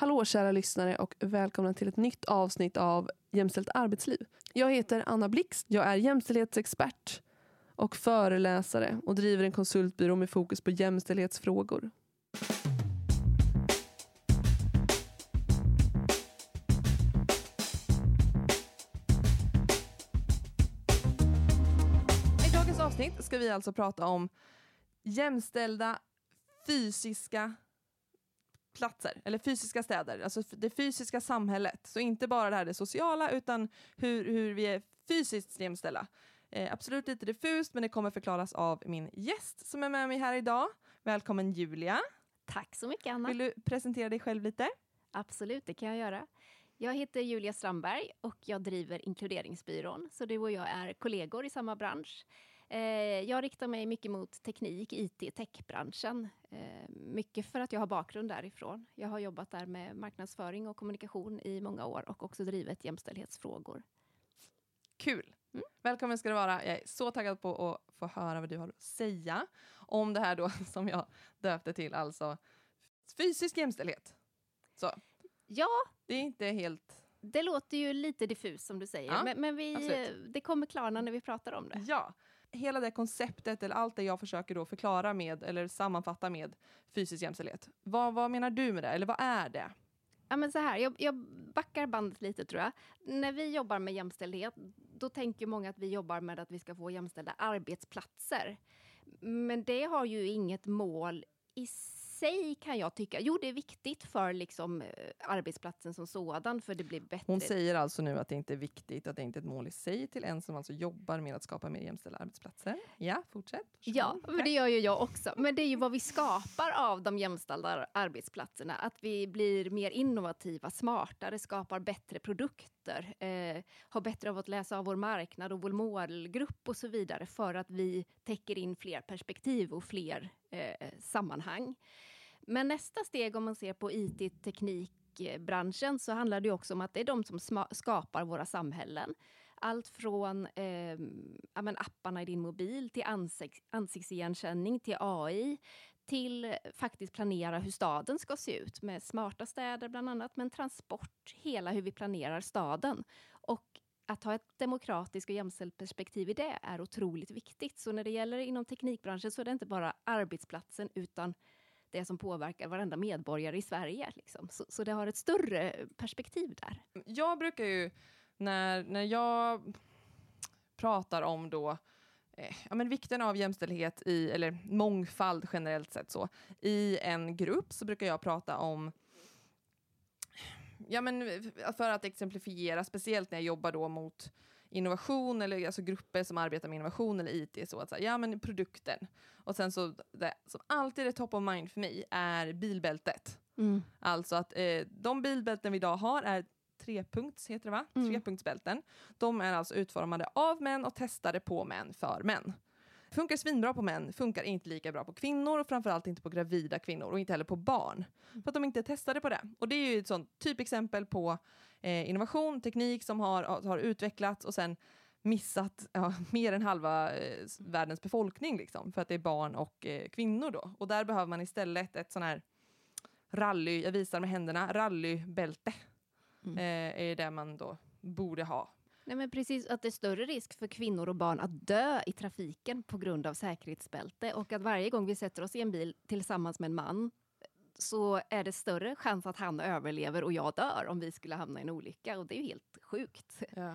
Hallå kära lyssnare och välkomna till ett nytt avsnitt av Jämställt arbetsliv. Jag heter Anna Blixt. Jag är jämställdhetsexpert och föreläsare och driver en konsultbyrå med fokus på jämställdhetsfrågor. I dagens avsnitt ska vi alltså prata om jämställda fysiska platser, eller fysiska städer, alltså det fysiska samhället. Så inte bara det här det sociala, utan hur, hur vi är fysiskt jämställda. Eh, absolut lite diffust, men det kommer förklaras av min gäst som är med mig här idag. Välkommen Julia. Tack så mycket Anna. Vill du presentera dig själv lite? Absolut, det kan jag göra. Jag heter Julia Strandberg och jag driver Inkluderingsbyrån. Så du och jag är kollegor i samma bransch. Eh, jag riktar mig mycket mot teknik, IT, techbranschen. Eh, mycket för att jag har bakgrund därifrån. Jag har jobbat där med marknadsföring och kommunikation i många år och också drivit jämställdhetsfrågor. Kul! Mm. Välkommen ska du vara. Jag är så taggad på att få höra vad du har att säga om det här då som jag döpte till, alltså fysisk jämställdhet. Så. Ja. Det är inte helt... Det låter ju lite diffust som du säger, ja, men, men vi, det kommer klarna när vi pratar om det. Ja, hela det konceptet, eller allt det jag försöker då förklara med, eller sammanfatta med fysisk jämställdhet. Vad, vad menar du med det, eller vad är det? Ja, men så här, jag, jag backar bandet lite tror jag. När vi jobbar med jämställdhet, då tänker många att vi jobbar med att vi ska få jämställda arbetsplatser. Men det har ju inget mål i sig kan jag tycka, jo det är viktigt för liksom, eh, arbetsplatsen som sådan, för det blir bättre. Hon säger alltså nu att det inte är viktigt, att det inte är ett mål i sig till en som alltså jobbar med att skapa mer jämställda arbetsplatser. Ja, fortsätt. Ja, för det gör ju jag också. Men det är ju vad vi skapar av de jämställda arbetsplatserna. Att vi blir mer innovativa, smartare, skapar bättre produkter, eh, har bättre av att läsa av vår marknad och vår målgrupp och så vidare, för att vi täcker in fler perspektiv och fler eh, sammanhang. Men nästa steg om man ser på IT-teknikbranschen så handlar det också om att det är de som skapar våra samhällen. Allt från eh, apparna i din mobil till ansikts ansiktsigenkänning, till AI, till faktiskt planera hur staden ska se ut med smarta städer bland annat, men transport, hela hur vi planerar staden. Och att ha ett demokratiskt och jämställt perspektiv i det är otroligt viktigt. Så när det gäller inom teknikbranschen så är det inte bara arbetsplatsen utan det som påverkar varenda medborgare i Sverige. Liksom. Så, så, det har ett större perspektiv där. Jag brukar ju, när, när jag pratar om då eh, ja, men vikten av jämställdhet i, eller mångfald generellt sett så, i en grupp så brukar jag prata om ja, men för att exemplifiera, speciellt när jag jobbar då mot innovation eller alltså grupper som arbetar med innovation eller IT, så att säga, ja men produkten. Och sen så, det som alltid är top of mind för mig är bilbältet. Mm. Alltså att eh, de bilbälten vi idag har är trepunkts, heter det va? Mm. Trepunktsbälten. De är alltså utformade av män och testade på män för män. Funkar svinbra på män, funkar inte lika bra på kvinnor och framförallt inte på gravida kvinnor och inte heller på barn. För att de inte är testade på det. Och det är ju ett sånt typexempel på eh, innovation, teknik som har, har utvecklats och sen missat ja, mer än halva eh, världens befolkning liksom, för att det är barn och eh, kvinnor då. Och där behöver man istället ett sån här rally, jag visar med händerna, rallybälte. Mm. Eh, är det man då borde ha Nej, men precis, att det är större risk för kvinnor och barn att dö i trafiken på grund av säkerhetsbälte och att varje gång vi sätter oss i en bil tillsammans med en man så är det större chans att han överlever och jag dör om vi skulle hamna i en olycka och det är ju helt sjukt. Ja.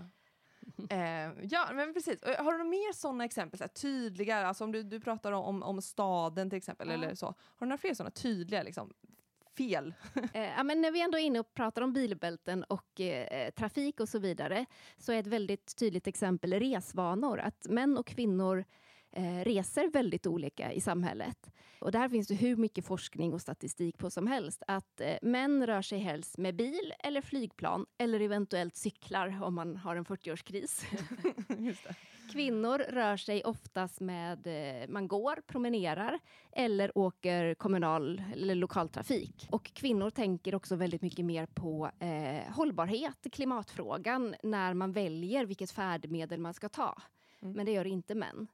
eh, ja, men precis. Har du några mer sådana exempel, så här, tydliga, alltså om du, du pratar om, om staden till exempel, ja. eller så. Har du några fler sådana tydliga liksom, fel. eh, ja, men när vi ändå är inne och pratar om bilbälten och eh, trafik och så vidare, så är ett väldigt tydligt exempel resvanor. Att män och kvinnor eh, reser väldigt olika i samhället. Och där finns det hur mycket forskning och statistik på som helst. Att eh, män rör sig helst med bil eller flygplan eller eventuellt cyklar om man har en 40-årskris. Kvinnor rör sig oftast med, eh, man går, promenerar eller åker kommunal eller lokaltrafik. Och kvinnor tänker också väldigt mycket mer på eh, hållbarhet, klimatfrågan, när man väljer vilket färdmedel man ska ta. Mm. Men det gör inte män.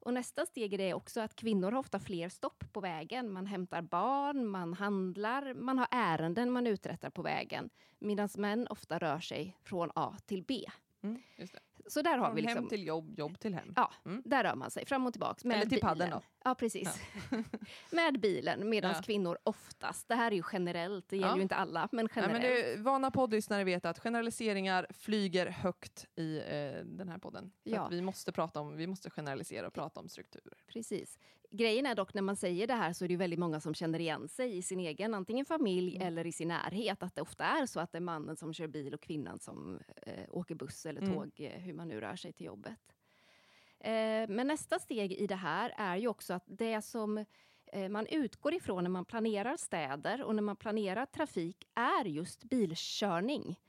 Och nästa steg är det också att kvinnor har ofta fler stopp på vägen. Man hämtar barn, man handlar, man har ärenden man uträttar på vägen. Medan män ofta rör sig från A till B. Mm. Så där har Från vi liksom... hem till jobb, jobb till hem. Ja, Mm. där rör man sig fram och tillbaka. Med Eller till bilen. paddeln då. Ja, precis. med bilen, medan Ja. kvinnor oftast, det här är ju generellt, det gäller Ja. ju inte alla, men Nej, generellt. men det, vana poddlyssnare vet att generaliseringar flyger högt i eh, den här podden. För Ja. att vi måste prata om, vi måste generalisera och prata om strukturer. Precis. Grejen är dock när man säger det här så är det väldigt många som känner igen sig i sin egen antingen familj Mm. eller i sin närhet. Att det ofta är så att det är mannen som kör bil och kvinnan som eh, åker buss eller Mm. tåg, eh, hur man nu rör sig till jobbet. Eh, men nästa steg i det här är ju också att det som eh, man utgår ifrån när man planerar städer och när man planerar trafik är just bilkörning.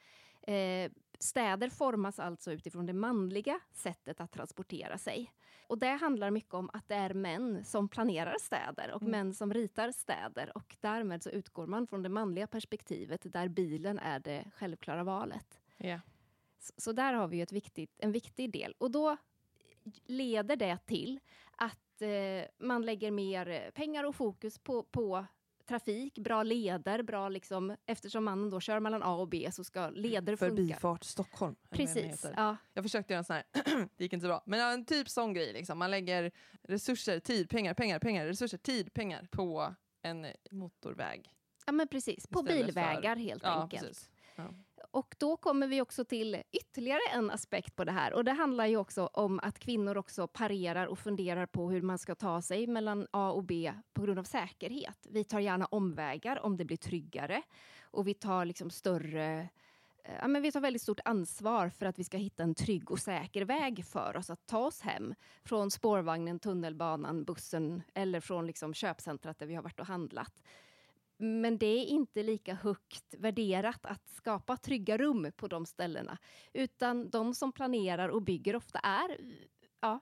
Eh, städer formas alltså utifrån det manliga sättet att transportera sig. Och det handlar mycket om att det är män som planerar städer och Mm. män som ritar städer. Och därmed så utgår man från det manliga perspektivet där bilen är det självklara valet. Ja. Så, så där har vi ett viktigt, en viktig del. Och då leder det till att eh, man lägger mer pengar och fokus på, på trafik, bra leder, bra liksom, eftersom man då kör mellan A och B så ska leder funka. Förbifart Stockholm. Precis, ja, Jag försökte göra en sån här, det gick inte så bra. Men en typ sån grej. Liksom. Man lägger resurser, tid, pengar, pengar, pengar, resurser, tid, pengar på en motorväg. ja men precis, på Istället för- bilvägar helt Ja, enkelt. precis. Ja. Och då kommer vi också till ytterligare en aspekt på det här. Och det handlar ju också om att kvinnor också parerar och funderar på hur man ska ta sig mellan A och B på grund av säkerhet. Vi tar gärna omvägar om det blir tryggare. Och vi tar liksom större eh, Ja, men vi tar väldigt stort ansvar för att vi ska hitta en trygg och säker väg för oss att ta oss hem från spårvagnen, tunnelbanan, bussen eller från liksom köpcentrat där vi har varit och handlat. Men det är inte lika högt värderat att skapa trygga rum på de ställena. Utan de som planerar och bygger ofta är, ja,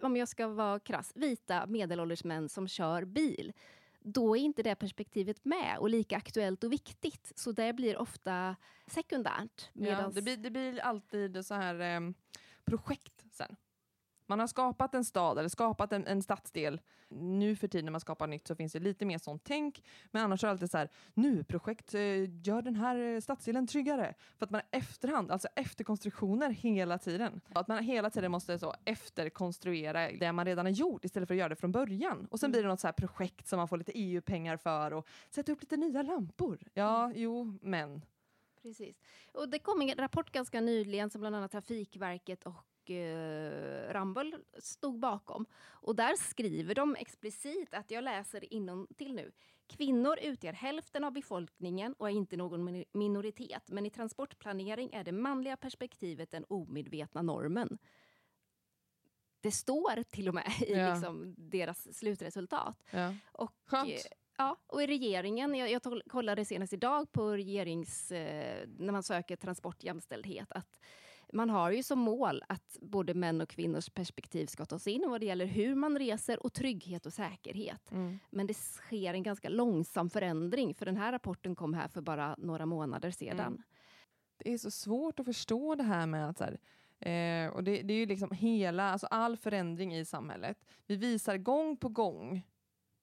om jag ska vara krass, vita medelålders män som kör bil. Då är inte det perspektivet med och lika aktuellt och viktigt. Så det blir ofta sekundärt. Ja, medans- det, blir, det blir alltid så här eh, projekt sen. Man har skapat en stad eller skapat en, en stadsdel. Nu för tiden när man skapar nytt så finns det lite mer sånt tänk. Men annars är det alltid så här, nu projekt, eh, gör den här eh, stadsdelen tryggare. För att man efterhand, alltså efterkonstruktioner hela tiden. Att man hela tiden måste så efterkonstruera det man redan har gjort istället för att göra det från början. Och sen Mm. blir det något så projekt som man får lite EU-pengar för och sätta upp lite nya lampor. Ja, Mm. jo, men. Precis. Och det kom en rapport ganska nyligen som bland annat Trafikverket och eh, Ramboll stod bakom. Och där skriver de explicit att jag läser inom till nu. Kvinnor utgör hälften av befolkningen och är inte någon min- minoritet. Men i transportplanering är det manliga perspektivet den omedvetna normen. Det står till och med i Ja. liksom deras slutresultat. Ja. Och, Skönt. eh, Ja, och i regeringen, jag, jag kollade senast idag på regerings, eh, när man söker transportjämställdhet, att man har ju som mål att både män och kvinnors perspektiv ska tas in vad det gäller hur man reser och trygghet och säkerhet. Mm. Men det sker en ganska långsam förändring, för den här rapporten kom här för bara några månader sedan. Mm. Det är så svårt att förstå det här med att så här, eh, och det, det är ju liksom hela, alltså all förändring i samhället. Vi visar gång på gång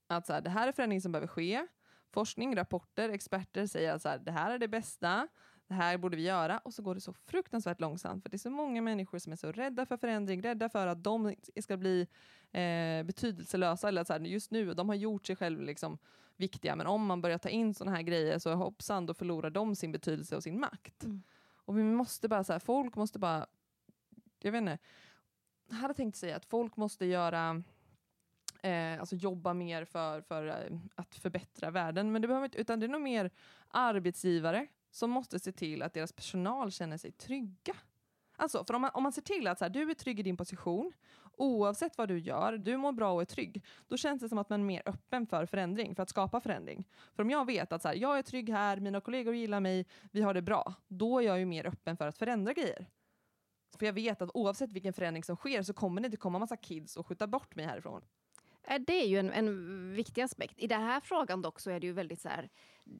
att så här, det här är förändring som behöver ske. Forskning, rapporter, experter säger att så här, det här är det bästa. Det här borde vi göra och så går det så fruktansvärt långsamt för det är så många människor som är så rädda för förändring, rädda för att de ska bli eh, betydelselösa eller så här, just nu, de har gjort sig själva liksom viktiga men om man börjar ta in sådana här grejer så hoppsan då förlorar de sin betydelse och sin makt. Mm. Och vi måste bara så här, folk måste bara, jag vet inte, jag hade tänkt säga att folk måste göra Eh, alltså jobba mer för, för eh, att förbättra världen. Men det behöver inte, utan det är nog mer arbetsgivare som måste se till att deras personal känner sig trygga. Alltså, för om man, om man ser till att så här, du är trygg i din position, oavsett vad du gör, du mår bra och är trygg, då känns det som att man är mer öppen för förändring, för att skapa förändring. För om jag vet att så här, jag är trygg här, mina kollegor gillar mig, vi har det bra, då är jag ju mer öppen för att förändra grejer. För jag vet att oavsett vilken förändring som sker så kommer det inte komma massa kids och skjuta bort mig härifrån. Eh, det är ju en, en viktig aspekt. I den här frågan dock så är det ju väldigt så här,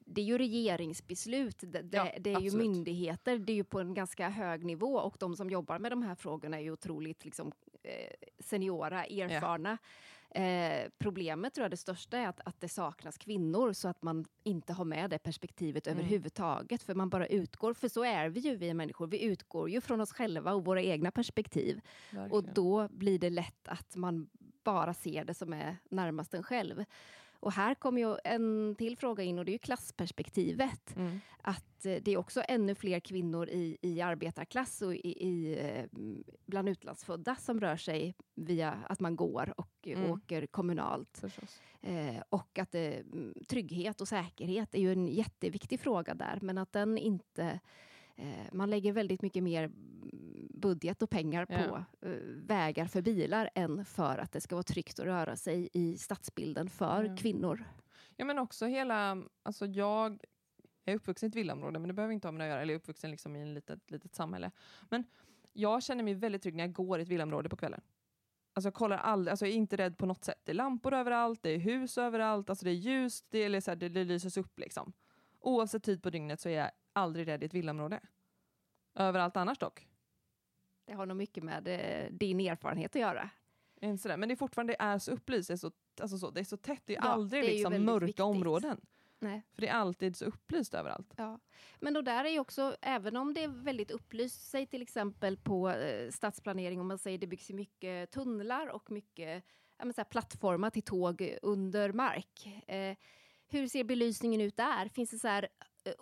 det är ju regeringsbeslut, det, det, Ja, det är ju absolut. myndigheter, det är ju på en ganska hög nivå och de som jobbar med de här frågorna är ju otroligt liksom, eh, seniora, erfarna. Eh, problemet tror jag det största är att, att det saknas kvinnor så att man inte har med det perspektivet Mm. överhuvudtaget. För man bara utgår, för så är vi ju vi människor, vi utgår ju från oss själva och våra egna perspektiv. Och Verkligen. då blir det lätt att man bara ser det som är närmast en själv. Och här kommer ju en till fråga in och det är ju klassperspektivet. Mm. Att eh, det är också ännu fler kvinnor i, i arbetarklass och i, i, eh, bland utlandsfödda som rör sig via att man går och Mm. åker kommunalt. Eh, och att eh, trygghet och säkerhet är ju en jätteviktig fråga där, men att den inte... Eh, man lägger väldigt mycket mer budget och pengar Ja. på eh, vägar för bilar än för att det ska vara tryggt att röra sig i stadsbilden för Ja. kvinnor. Ja men också hela, alltså jag jag är uppvuxen i ett villaområde men det behöver inte ha med det att göra, eller jag är uppvuxen liksom i ett litet, litet samhälle. Men jag känner mig väldigt trygg när jag går i ett villaområde på kvällen. Alltså jag kollar aldrig, alltså jag är inte rädd på något sätt. Det är lampor överallt, det är hus överallt, alltså det är ljust, det, är så här, det, det lyses upp liksom. Oavsett tid på dygnet så är jag aldrig rädd i ett villaområde. Överallt annars dock. Det har nog mycket med eh, din erfarenhet att göra. Inte sådär. Men det är fortfarande det är så upplyst, det är så, alltså så, det är så tätt, det är Ja, aldrig det är liksom mörka viktigt. områden. Nej. För det är alltid så upplyst överallt. Ja. Men då där är ju också, även om det är väldigt upplyst, säg till exempel på eh, stadsplanering, om man säger det byggs mycket tunnlar och mycket ja, men så här, plattformar till tåg under mark. Eh, hur ser belysningen ut där? Finns det så här eh,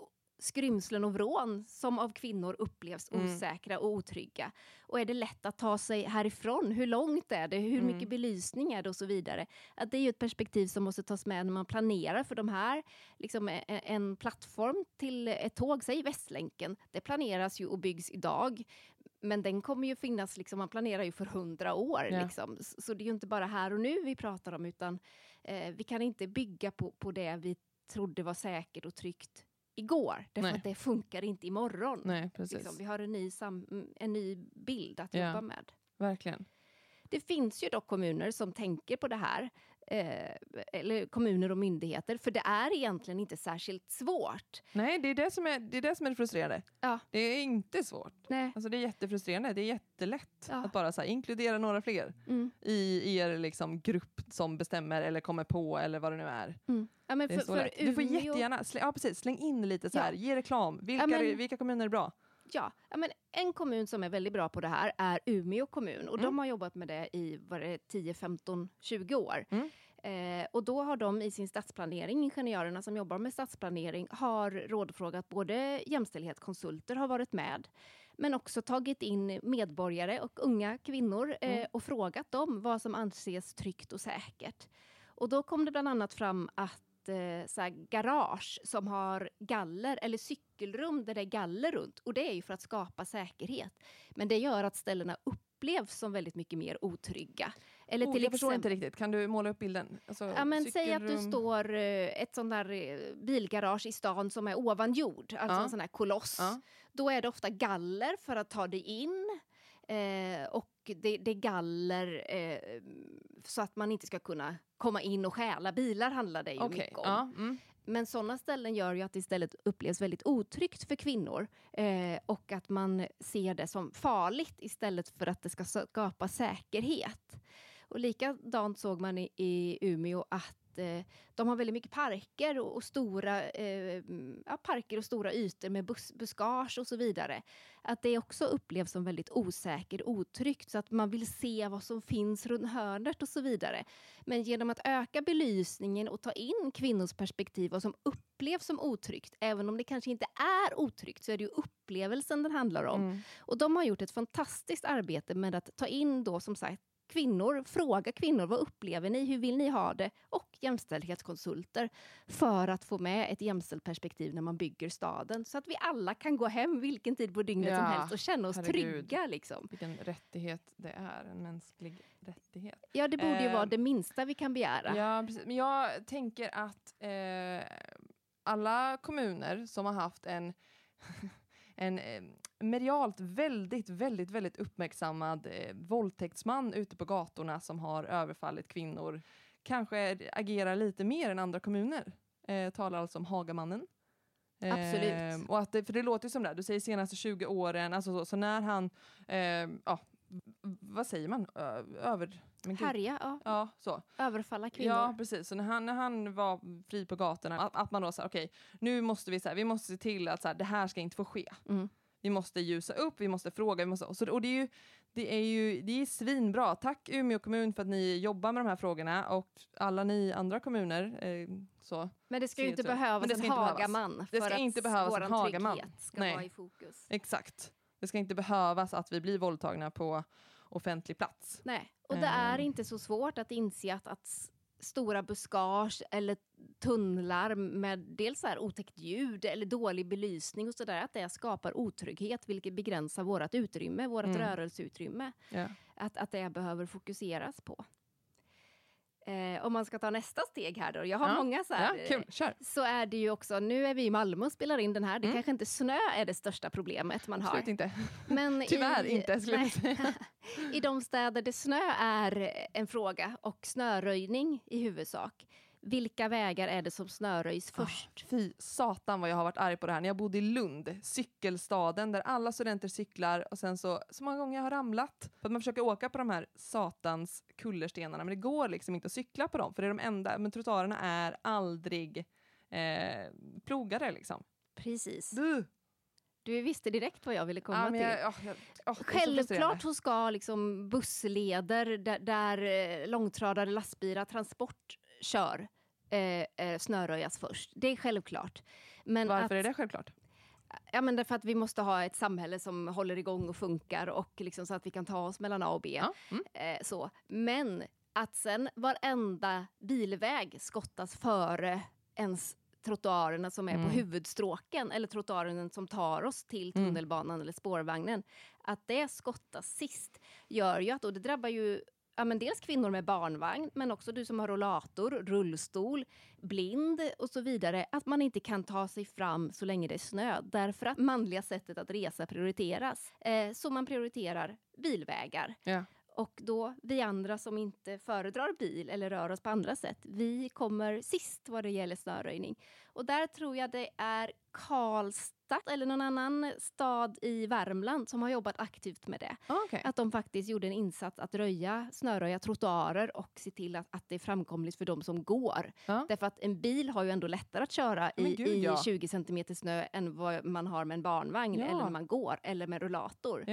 skrymslen och vrån som av kvinnor upplevs Mm. osäkra och otrygga? Och är det lätt att ta sig härifrån? Hur långt är det? Hur Mm. mycket belysning är det och så vidare? Att det är ju ett perspektiv som måste tas med när man planerar för de här liksom en plattform till ett tåg, säg Västlänken, det planeras ju och byggs idag. Men den kommer ju finnas, liksom, man planerar ju för hundra år. Ja. Liksom. Så det är ju inte bara här och nu vi pratar om, utan eh, vi kan inte bygga på, på det vi trodde var säkert och tryggt igår. Därför Nej. att det funkar inte imorgon. Nej, precis. Liksom. Vi har en ny, mm, en ny bild att Ja. jobba med. Verkligen. Det finns ju dock kommuner som tänker på det här. Eh, eller kommuner och myndigheter, för det är egentligen inte särskilt svårt. Nej, det är det som är det, är det, som är frustrerande. Ja. Det är inte svårt. Nej. Alltså det är jättefrustrerande. Det är jättelätt Ja. att bara så här, inkludera några fler Mm. i er liksom, grupp som bestämmer eller kommer på eller vad det nu är. Mm. Ja, men Det är för, för. Du får jättegärna släng, ja, precis, släng in lite så Ja. här, ge reklam. Vilka, men- vilka kommuner är bra? Ja, men en kommun som är väldigt bra på det här är Umeå kommun. Och Mm. de har jobbat med det i vad det, 10, 15, 20 år. Mm. Eh, och då har de i sin stadsplanering, ingenjörerna som jobbar med stadsplanering, har rådfrågat både jämställdhetskonsulter har varit med, men också tagit in medborgare och unga kvinnor eh, Mm. och frågat dem vad som anses tryggt och säkert. Och då kom det bland annat fram att eh, så garage som har galler eller cykelrum där det är galler runt. Och det är ju för att skapa säkerhet. Men det gör att ställena upplevs som väldigt mycket mer otrygga. Eller Oh, till jag förstår inte riktigt. Kan du måla upp bilden? Alltså, Ja, men säg att du cykelrum. står eh, ett sånt där eh, bilgarage i stan som är ovan jord, alltså Ja. en sån här koloss. Ja. Då är det ofta galler för att ta dig in. Eh, och det, det är galler eh, så att man inte ska kunna komma in och stjäla bilar handlar det ju Okej, mycket om. ja, mm. Men sådana ställen gör ju att det istället upplevs väldigt otryggt för kvinnor eh, och att man ser det som farligt istället för att det ska skapa säkerhet. Och likadant såg man i, i Umeå att eh, de har väldigt mycket parker och, och stora eh, ja, parker och stora ytor med bus, buskage och så vidare. Att det också upplevs som väldigt osäkert, otryggt så att man vill se vad som finns runt hörnet och så vidare. Men genom att öka belysningen och ta in kvinnors perspektiv vad som upplevs som otryggt, även om det kanske inte är otryggt, så är det ju upplevelsen det handlar om. Mm. Och de har gjort ett fantastiskt arbete med att ta in då som sagt kvinnor, fråga kvinnor vad upplever ni, hur vill ni ha det? Och jämställdhetskonsulter för att få med ett jämställt perspektiv när man bygger staden. Så att vi alla kan gå hem vilken tid på dygnet som Ja, helst och känna oss herregud. trygga. Liksom. Vilken rättighet det är, en mänsklig rättighet. Ja, det borde ju Eh, vara det minsta vi kan begära. Ja, precis. Men jag tänker att eh, alla kommuner som har haft en, en eh, medialt väldigt, väldigt, väldigt uppmärksammad eh, våldtäktsman ute på gatorna som har överfallit kvinnor kanske agerar lite mer än andra kommuner. Eh, talar alltså om Hagamannen. Absolut. och att det, för det låter ju som det, du säger senaste 20 åren, alltså så, så när han eh, ja, vad säger man, Ö, över... Men. Härja, ja. Ja, så. överfalla kvinnor. Ja, precis. Så när han, när han var fri på gatorna, att, att man då sa okej, nu måste vi, så här, vi måste se till att så här, det här ska inte få ske. Mm. Vi måste ljusa upp, vi måste fråga. Vi måste, och, så, och det är ju det är ju det är svinbra. Tack Umeå kommun för att ni jobbar med de här frågorna och alla ni andra kommuner. Eh, så. Men det ska ju inte behövas det ska en. Hagaman Det för ska att inte behövas en våran Hagaman. trygghet ska Nej. vara i fokus. Exakt. Det ska inte behövas att vi blir våldtagna på offentlig plats. Nej, och det är Ehm. inte så svårt att inse att, att stora buskage eller tunnlar med dels så här otäckt ljud eller dålig belysning och sådär, att det skapar otrygghet vilket begränsar vårt utrymme, vårt Mm. rörelseutrymme. Ja. Att, att det behöver fokuseras på. Eh, om man ska ta nästa steg här då, jag har Ja, många så Ja, här, kul, kör. så är det ju också, nu är vi i Malmö och spelar in den här, det Mm. kanske inte snö är det största problemet man har. Absolut inte. Men Tyvärr i, inte, skulle jag säga. I de städer där snö är en fråga och snöröjning i huvudsak. Vilka vägar är det som snöröjs Ah, först? Fy satan vad jag har varit arg på det här. När jag bodde i Lund, cykelstaden där alla studenter cyklar och sen så, så många gånger jag har ramlat. För att man försöker åka på de här satans kullerstenarna men det går liksom inte att cykla på dem för det är de enda, men trottoarerna är aldrig eh, plogade liksom. Precis. Buh! Du visste direkt vad jag ville komma Ja, men till. jag, oh, jag, oh, Självklart så ska liksom bussleder där, där eh, långtradare, lastbilar, transport kör eh, eh, snöröjas först. Det är självklart. Men Varför att, är det självklart? Ja, men därför att vi måste ha ett samhälle som håller igång och funkar och liksom så att vi kan ta oss mellan A och B. Ja, mm. Eh, så. Men att sen varenda bilväg skottas före ens trottoarerna som är Mm. på huvudstråken eller trottoaren som tar oss till Mm. tunnelbanan eller spårvagnen. Att det skottas sist gör ju att, och det drabbar ju ja, men dels kvinnor med barnvagn men också du som har rollator, rullstol, blind och så vidare. Att man inte kan ta sig fram så länge det är snö därför att manliga sättet att resa prioriteras. Eh, så man prioriterar bilvägar. Ja. Och då vi andra som inte föredrar bil eller rör oss på andra sätt, vi kommer sist vad det gäller snöröjning. Och där tror jag det är Karlstad eller någon annan stad i Värmland som har jobbat aktivt med det. Ah, okej. Att de faktiskt gjorde en insats att röja, snöröja trottoarer och se till att, att det är framkomligt för de som går. Ja. Därför att en bil har ju ändå lättare att köra i, gud, i ja. 20 centimeter snö än vad man har med en barnvagn Ja. eller när man går eller med rullator.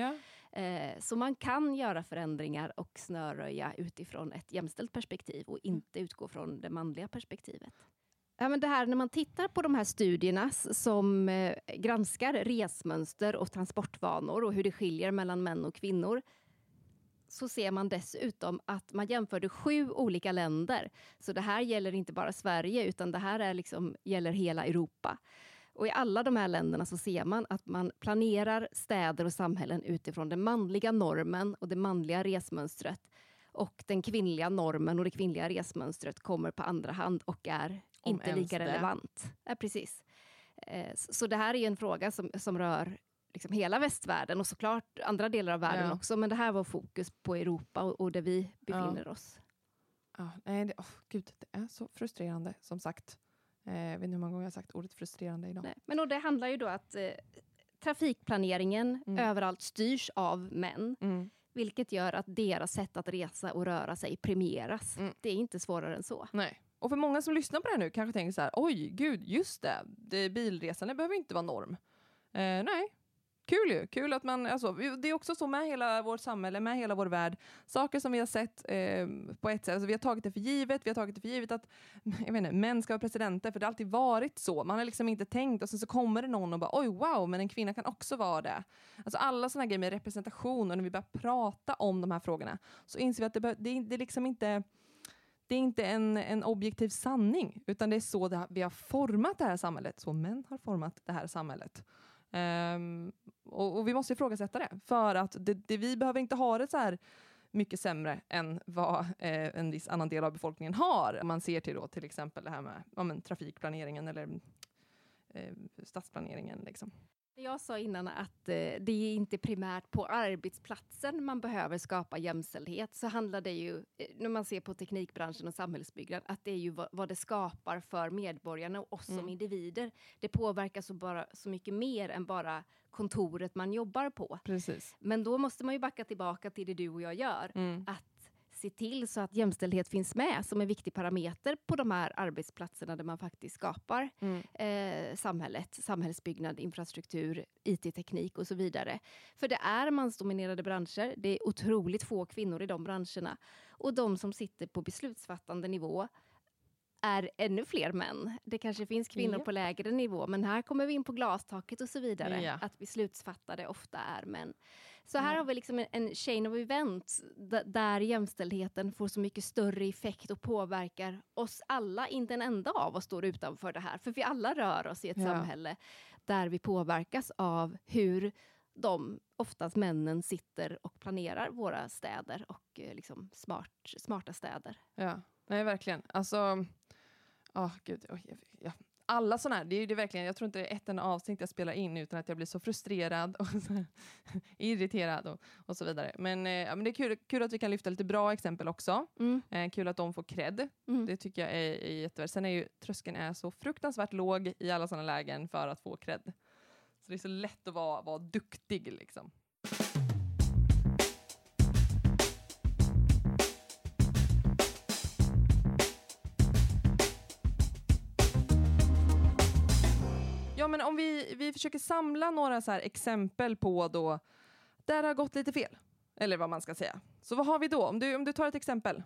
Eh, så man kan göra förändringar och snöröja utifrån ett jämställt perspektiv och Mm. inte utgå från det manliga perspektivet. Ja, men det här, när man tittar på de här studierna som eh, granskar resmönster och transportvanor och hur det skiljer mellan män och kvinnor så ser man dessutom att man jämförde sju olika länder. Så det här gäller inte bara Sverige utan det här är liksom, gäller hela Europa. Och i alla de här länderna så ser man att man planerar städer och samhällen utifrån den manliga normen och det manliga resmönstret. Och den kvinnliga normen och det kvinnliga resmönstret kommer på andra hand och är Om inte lika det. relevant. Ja, precis. Eh, Så det här är en fråga som, som rör liksom hela västvärlden och såklart andra delar av världen Ja. också. Men det här var fokus på Europa och, och där vi befinner oss. Ja, nej, det, oh, gud, det är så frustrerande som sagt. Eh, jag vet inte hur många gånger jag har sagt ordet frustrerande idag. Nej. Men och det handlar ju då att eh, trafikplaneringen Mm. överallt styrs av män. Mm. Vilket gör att deras sätt att resa och röra sig premieras. Mm. Det är inte svårare än så. Nej. Och för många som lyssnar på det här nu kanske tänker så här, oj, gud, just det, det bilresande behöver inte vara norm. Eh, nej, kul ju. Kul att man, alltså, det är också så med hela vårt samhälle, med hela vår värld. Saker som vi har sett eh, på ett sätt, alltså, vi har tagit det för givet, vi har tagit det för givet att jag vet inte, män ska vara presidenter, för det har alltid varit så. Man har liksom inte tänkt och sen så kommer det någon och bara, oj, wow, men en kvinna kan också vara det. Alltså alla sådana grejer med representation och när vi börjar prata om de här frågorna så inser vi att det, bör, det, är- det är liksom inte det är inte en, en objektiv sanning, utan det är så det, vi har format det här samhället. Så män har format det här samhället. Um, och, och vi måste ifrågasätta det, för att det, det, vi behöver inte ha det så här mycket sämre än vad eh, en viss annan del av befolkningen har. Om man ser till då, till exempel det här med ja, men, trafikplaneringen eller eh, stadsplaneringen. Liksom. Jag sa innan att eh, det är inte primärt på arbetsplatsen man behöver skapa jämställdhet, så handlar det ju, eh, när man ser på teknikbranschen och samhällsbyggnad, att det är ju vad, vad det skapar för medborgarna och oss Mm. som individer. Det påverkar så, bara, så mycket mer än bara kontoret man jobbar på. Precis. Men då måste man ju backa tillbaka till det du och jag gör, Mm. att se till så att jämställdhet finns med som en viktig parameter på de här arbetsplatserna där man faktiskt skapar Mm. eh, samhället, samhällsbyggnad, infrastruktur, IT-teknik och så vidare. För det är mansdominerade branscher, det är otroligt få kvinnor i de branscherna. Och de som sitter på beslutsfattande nivå är ännu fler män. Det kanske finns kvinnor Ja. på lägre nivå, men här kommer vi in på glastaket och så vidare. Ja. Att beslutsfattare ofta är män. Så här Ja. har vi liksom en, en chain of events där jämställdheten får så mycket större effekt och påverkar oss alla. Inte en enda av oss står utanför det här, för vi alla rör oss i ett samhälle där vi påverkas av hur de, oftast männen, sitter och planerar våra städer och eh, liksom smart, smarta städer. Ja, nej verkligen. Alltså, oh, gud. jag- ja. Alla sådana här, det är det verkligen, jag tror inte det är ett enda avsnitt jag spelar in utan att jag blir så frustrerad och så irriterad och, och så vidare. Men, eh, ja, men det är kul, kul att vi kan lyfta lite bra exempel också. Mm, Eh, kul att de får cred. mm. Det tycker jag är, är jättevärt. Sen är ju tröskeln är så fruktansvärt låg i alla sådana lägen för att få cred. Så det är så lätt att vara, vara duktig liksom. Ja, men om vi, vi försöker samla några så exempel på då där det har gått lite fel. Eller vad man ska säga. Så vad har vi då? Om du, om du tar ett exempel.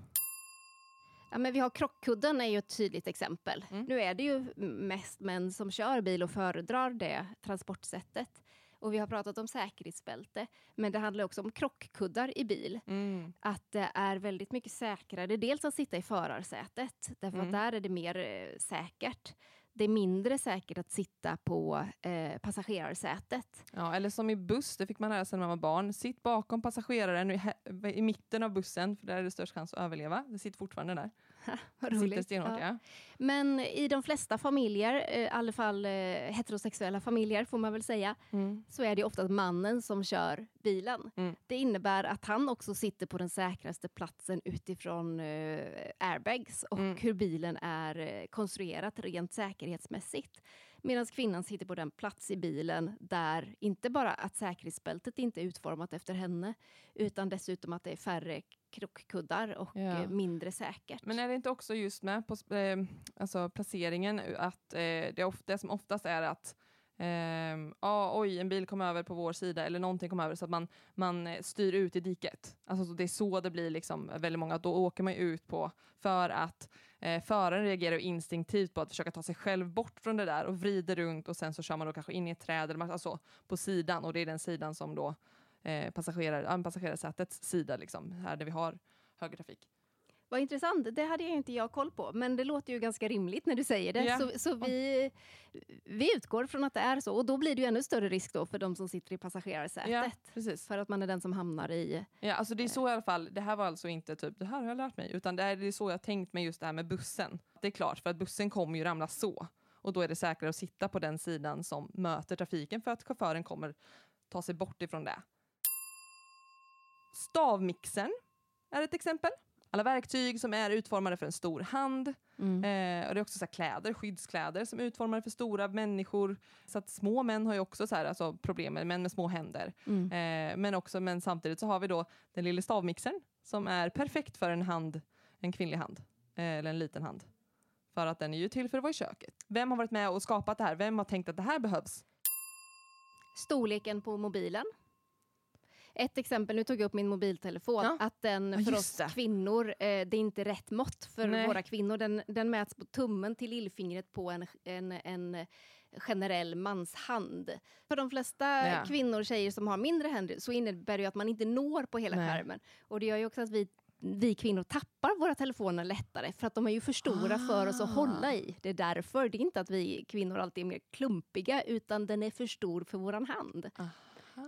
Ja, men vi har krockkudden är ju ett tydligt exempel. Mm. Nu är det ju mest män som kör bil och föredrar det transportsättet. Och vi har pratat om säkerhetsbälte, men det handlar också om krockkuddar i bil. Mm. Att det är väldigt mycket säkrare, dels att sitta i förarsätet, därför Mm. att där är det mer eh, säkert. Det är mindre säkert att sitta på eh, passagerarsätet. Ja, eller som i buss, det fick man lära sig när man var barn. Sitt bakom passageraren i, i mitten av bussen, för där är det störst chans att överleva. Det sitter fortfarande där. Vad roligt. stenhårt, Ja. ja. Men i de flesta familjer, eh, i alla fall eh, heterosexuella familjer får man väl säga, Mm. så är det oftast mannen som kör bilen. Mm. Det innebär att han också sitter på den säkraste platsen utifrån eh, airbags och Mm. hur bilen är konstruerat rent säkerhetsmässigt. Medan kvinnan sitter på den plats i bilen där inte bara att säkerhetsbältet inte är utformat efter henne utan dessutom att det är färre krockkuddar och Ja. eh, mindre säkert. Men är det inte också just med på eh, alltså placeringen att eh, det, ofta, det som oftast är att ehm, ah, oj, en bil kom över på vår sida eller någonting kom över så att man, man eh, styr ut i diket. Alltså, så det är så det blir liksom väldigt många, då åker man ut på för att eh, föraren reagerar instinktivt på att försöka ta sig själv bort från det där och vrider runt och sen så kör man då kanske in i ett träd eller alltså, på sidan och det är den sidan som då eh, passagerar, passagerarsätets sida liksom, här där vi har högertrafik. Vad intressant, det hade ju inte jag koll på, men det låter ju ganska rimligt när du säger det. Ja. Så, så vi, vi utgår från att det är så, och då blir det ju ännu större risk då för de som sitter i passagerarsätet. Ja, precis. För att man är den som hamnar i... Ja, alltså det är så i alla fall, det här var alltså inte typ, det här har jag lärt mig, utan det är, så jag tänkt mig just det här med bussen. Det är klart, för att bussen kommer ju ramla så. Och då är det säkrare att sitta på den sidan som möter trafiken för att chauffören kommer ta sig bort ifrån det. Stavmixern är ett exempel. Alla verktyg som är utformade för en stor hand. Mm. Eh, och det är också så kläder, skyddskläder som är utformade för stora människor. Så att små män har ju också så här, alltså, problem med män med små händer. Mm. Eh, men, också, men samtidigt så har vi då den lilla stavmixern som är perfekt för en hand, en kvinnlig hand, eh, eller en liten hand. För att den är ju till för att vara i köket. Vem har varit med och skapat det här? Vem har tänkt att det här behövs? Storleken på mobilen. Ett exempel, nu tog jag upp min mobiltelefon, Ja. att den för just oss det. kvinnor, eh, det är inte rätt mått för Nej. våra kvinnor. Den, den mäts på tummen till lillfingret på en, en, en generell manshand. För de flesta Ja. kvinnor tjejer som har mindre händer så innebär det att man inte når på hela Nej. skärmen. Och det gör ju också att vi vi kvinnor tappar våra telefoner lättare för att de är ju för stora för oss att Ah. hålla i. Det är därför. Det är inte att vi kvinnor alltid är mer klumpiga utan den är för stor för våran hand.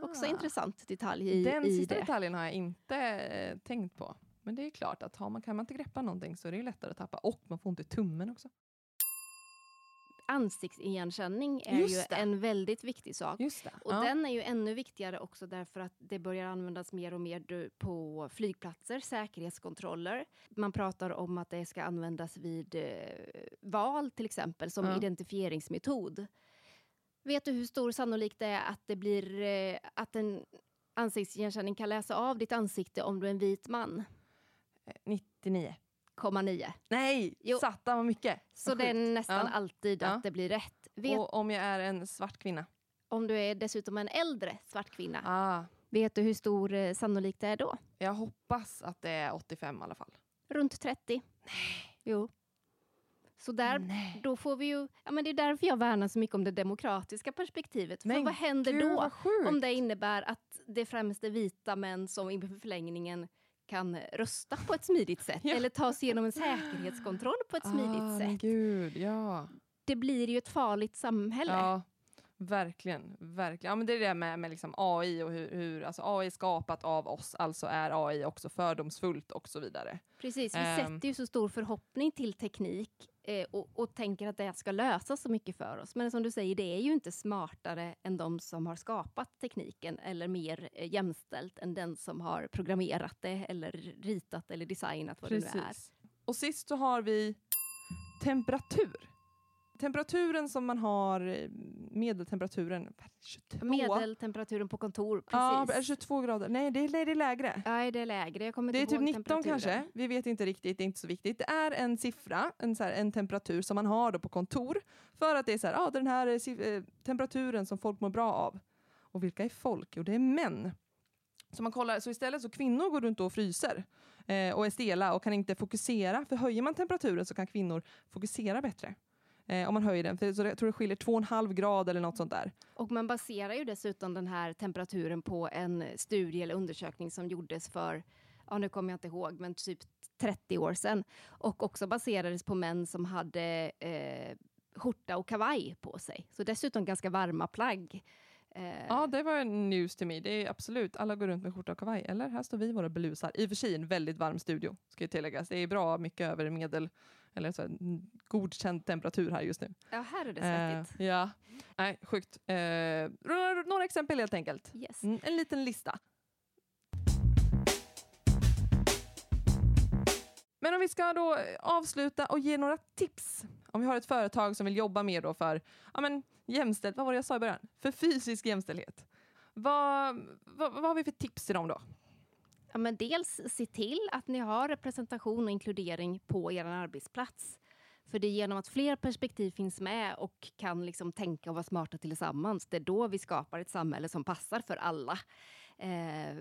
Också Ah. intressant detalj i, Den i sista det. detaljen har jag inte eh, tänkt på. Men det är klart att har man, kan man inte greppa någonting så är det ju lättare att tappa. Och man får ont i tummen också. ansiktsigenkänning är ju en väldigt viktig sak. Och ja. den är ju ännu viktigare också därför att det börjar användas mer och mer på flygplatser, säkerhetskontroller. Man pratar om att det ska användas vid eh, val till exempel som Ja. identifieringsmetod. Vet du hur stor sannolikt det är att det blir eh, att en ansiktsigenkänning kan läsa av ditt ansikte om du är en vit man? Eh, 99. 0,9. Nej! Jo. Satta vad mycket. Så Vad det är nästan Ja. alltid Ja. att det blir rätt. Vet, Och om jag är en svart kvinna? om du är dessutom en äldre svart kvinna, Ah, vet du hur stor eh, sannolikt det är då? jag hoppas att det är 85 i alla fall. Runt 30. Nej. Jo. Så där, Nej. då får vi ju, ja men det är därför jag värnar så mycket om det demokratiska perspektivet. För Men vad händer Gud, då vad om det innebär att det främst är vita män som i förlängningen kan rösta på ett smidigt sätt Ja. eller ta sig igenom en säkerhetskontroll på ett smidigt ah, sätt. gud, ja. Det blir ju ett farligt samhälle. Ja, verkligen. verkligen. Ja, men det är det med, med liksom AI och hur, hur alltså AI är skapat av oss, alltså är AI också fördomsfullt och så vidare. Precis, vi Ehm. sätter ju så stor förhoppning till teknik eh, och, och tänker att det ska lösa så mycket för oss. Men som du säger, det är ju inte smartare än de som har skapat tekniken eller mer eh, jämställt än den som har programmerat det eller ritat eller designat vad det nu är. Och sist så har vi temperatur. Temperaturen som man har, eh, medeltemperaturen, 22? Medeltemperaturen på kontor, Ja, är det precis. 22 grader? Nej, det är, nej, det är lägre. Ja, det är lägre. Jag kommer Det är typ ihåg 19 temperaturen. kanske, vi vet inte riktigt, det är inte så viktigt. Det är en siffra, en, så här, en temperatur som man har då på kontor för att det är så här, ah, den här är si- eh, temperaturen som folk mår bra av. Och vilka är folk? Jo, det är män. Så, man kollar, så istället så kvinnor går runt och fryser eh, och är stela och kan inte fokusera. För höjer man temperaturen så kan kvinnor fokusera bättre. Eh, om man höjer den. För så jag tror det skiljer 2,5 grad eller något sånt där. Och man baserar ju dessutom den här temperaturen på en studie eller undersökning som gjordes för, ja nu kommer jag inte ihåg, men typ 30 år sedan. Och också baserades på män som hade eh, skjorta och kavaj på sig. Så dessutom ganska varma plagg. Eh, Ja, det var news till mig. Det är absolut, alla går runt med skjorta och kavaj. Eller här står vi i våra blusar. I och för sig en väldigt varm studio, ska ju tilläggas. Det är bra mycket över medel, eller så här, godkänd temperatur här just nu. ja, här är det Eh, svettigt. ja, nej, sjukt. Eh, några, några exempel helt enkelt. Yes. Mm, en liten lista. Men om vi ska då avsluta och ge några tips. Om vi har ett företag som vill jobba mer då för ja, men, jämställt, vad var det jag sa i början? För fysisk jämställdhet. Vad, vad, vad har vi för tips till dem då? Ja, men dels se till att ni har representation och inkludering på er arbetsplats. För det är genom att fler perspektiv finns med och kan liksom tänka och vara smarta tillsammans, det är då vi skapar ett samhälle som passar för alla. Eh,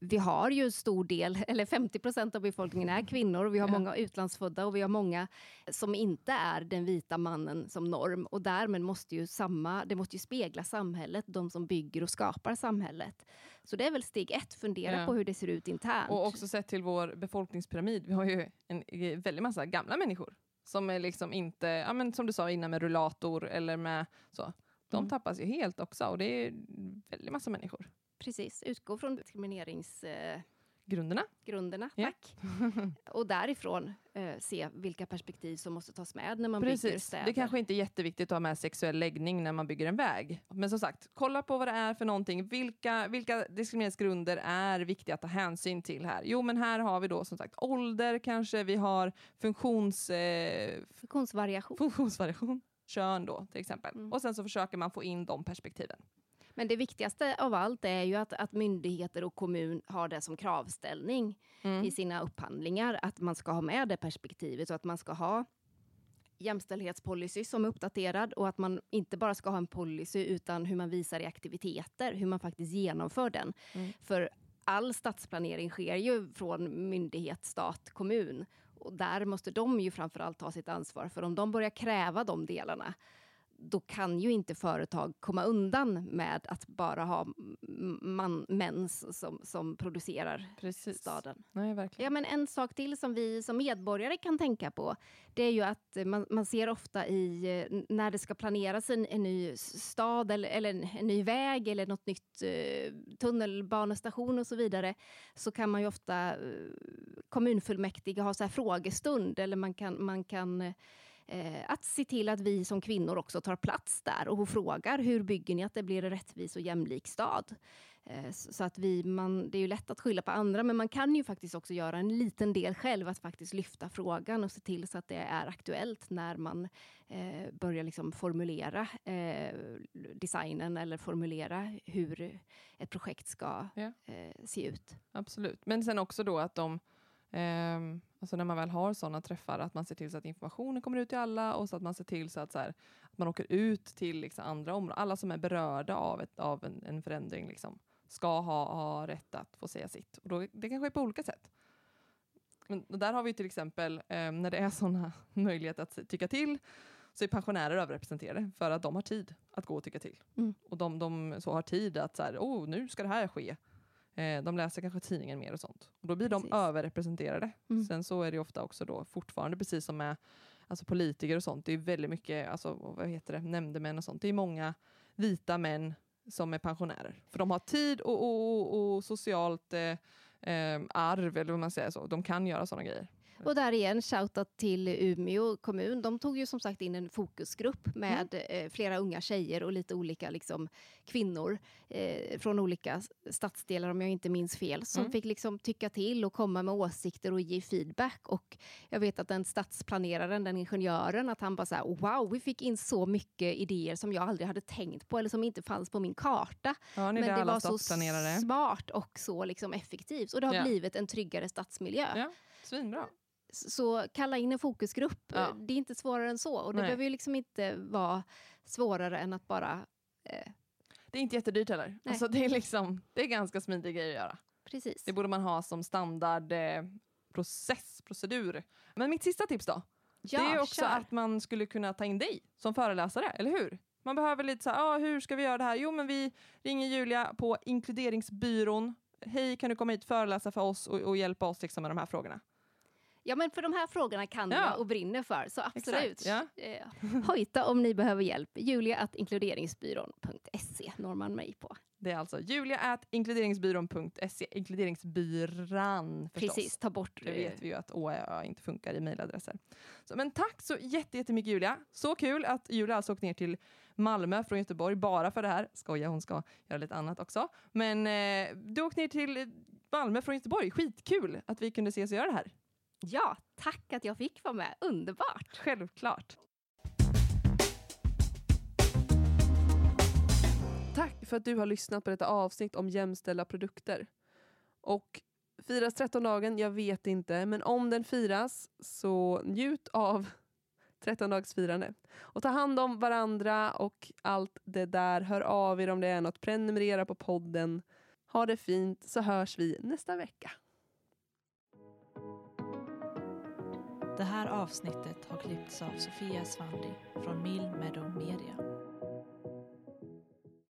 vi har ju en stor del, eller 50 procent av befolkningen är kvinnor, och vi har många utlandsfödda och vi har många som inte är den vita mannen som norm. Och därmed måste ju samma, det måste ju spegla samhället, de som bygger och skapar samhället. Så det är väl steg ett, fundera Ja. på hur det ser ut internt. Och också sett till vår befolkningspyramid. Vi har ju en eh, väldigt massa gamla människor som är liksom inte, ja, men som du sa innan med rullator eller med så. De Mm. tappas ju helt också och det är väldigt massa människor. Precis, utgå från diskrimineringsgrunderna, Grunderna. Ja. tack. och därifrån eh, se vilka perspektiv som måste tas med när man bygger Precis. städer. Det kanske inte är jätteviktigt att ha med sexuell läggning när man bygger en väg. Men som sagt, kolla på vad det är för någonting. Vilka, vilka diskrimineringsgrunder är viktiga att ta hänsyn till här? Jo, men här har vi då som sagt ålder kanske, vi har funktions, eh, Funktionsvariation. funktionsvariation, kön då till exempel. Mm. Och sen så försöker man få in de perspektiven. Men det viktigaste av allt är ju att, att myndigheter och kommun har det som kravställning Mm. i sina upphandlingar, att man ska ha med det perspektivet och att man ska ha jämställdhetspolicy som är uppdaterad och att man inte bara ska ha en policy utan hur man visar i aktiviteter, hur man faktiskt genomför den. Mm. För all stadsplanering sker ju från myndighet, stat, kommun. Och där måste de ju framförallt ta sitt ansvar, för om de börjar kräva de delarna då kan ju inte företag komma undan med att bara ha man, män som, som producerar Precis. staden. Nej, verkligen. Ja, men en sak till som vi som medborgare kan tänka på, det är ju att eh, man, man ser ofta i eh, när det ska planeras en, en ny stad eller, eller en, en ny väg eller något nytt eh, tunnelbanestation och så vidare, så kan man ju ofta eh, kommunfullmäktige ha så här frågestund eller man kan, man kan eh, att se till att vi som kvinnor också tar plats där och frågar hur bygger ni att det blir en rättvis och jämlik stad? Eh, så att vi, man, det är ju lätt att skylla på andra, men man kan ju faktiskt också göra en liten del själv, att faktiskt lyfta frågan och se till så att det är aktuellt när man eh, börjar liksom formulera eh, designen eller formulera hur ett projekt ska eh, se ut. Absolut, men sen också då att de eh, alltså när man väl har sådana träffar, att man ser till så att informationen kommer ut till alla och så att man ser till så att, så här, att man åker ut till liksom andra områden, alla som är berörda av, ett, av en, en förändring. Liksom ska ha, ha rätt att få säga sitt. Och då, det kan ske på olika sätt. Men, där har vi till exempel, eh, när det är sådana möjligheter att tycka till, så är pensionärer överrepresenterade för att de har tid att gå och tycka till. Mm. Och de, de, så har tid att så här, oh, nu ska det här ske. Eh, de läser kanske tidningen mer och sånt. Och då blir precis. de överrepresenterade. Mm. Sen så är det ofta också då fortfarande, precis som med alltså politiker och sånt, det är väldigt mycket, alltså, vad heter det, nämndemän och sånt. Det är många vita män som är pensionärer. För de har tid och, och, och, och socialt eh, eh, arv, eller vad man säger så. De kan göra sådana grejer. Och där igen, shoutout till Umeå kommun. De tog ju som sagt in en fokusgrupp med mm. eh, flera unga tjejer och lite olika liksom, kvinnor eh, från olika stadsdelar, om jag inte minns fel, som mm. fick liksom tycka till och komma med åsikter och ge feedback. Och jag vet att den stadsplaneraren, den ingenjören, att han bara så här, wow, vi fick in så mycket idéer som jag aldrig hade tänkt på eller som inte fanns på min karta. Ja, Men det var så smart och så liksom effektivt. Och det har ja. blivit en tryggare stadsmiljö. Ja, svinbra. Så kalla in en fokusgrupp. Ja. Det är inte svårare än så. Och det Nej. behöver ju liksom inte vara svårare än att bara... Eh... Det är inte jättedyrt heller. Alltså, det, är liksom, det är ganska smidiga grejer att göra. Precis. Det borde man ha som standard eh, process, procedur. Men mitt sista tips då? Ja, det är också kör. att man skulle kunna ta in dig som föreläsare, eller hur? Man behöver lite så här, ah, hur ska vi göra det här? Jo, men vi ringer Julia på inkluderingsbyrån. Hej, kan du komma hit och föreläsa för oss och, och hjälpa oss liksom, med de här frågorna? Ja, men för de här frågorna kan ja. jag och brinner för, så absolut. Exakt, ja. Eh, hojta om ni behöver hjälp. Julia at inkluderingsbyrån.se når man mig på. Det är alltså julia at inkluderingsbyrån.se, inkluderingsbyran förstås. Precis, ta bort... Det vet vi ju att ÅÖ inte funkar i mejladresser. Men tack så jättemycket Julia. Så kul att Julia alltså åkt ner till Malmö från Göteborg bara för det här. Skoja, hon ska göra lite annat också. Men eh, du åkte ner till Malmö från Göteborg. Skitkul att vi kunde ses och göra det här. Ja, tack att jag fick vara med. Underbart! Självklart. Tack för att du har lyssnat på detta avsnitt om jämställda produkter. Och firas 13-dagen? Jag vet inte, men om den firas så njut av 13-dagsfirande. Och ta hand om varandra och allt det där. Hör av er om det är något. Prenumerera på podden. Ha det fint så hörs vi nästa vecka. Det här avsnittet har klippts av Sofia Svandi från Mill Meadow Media.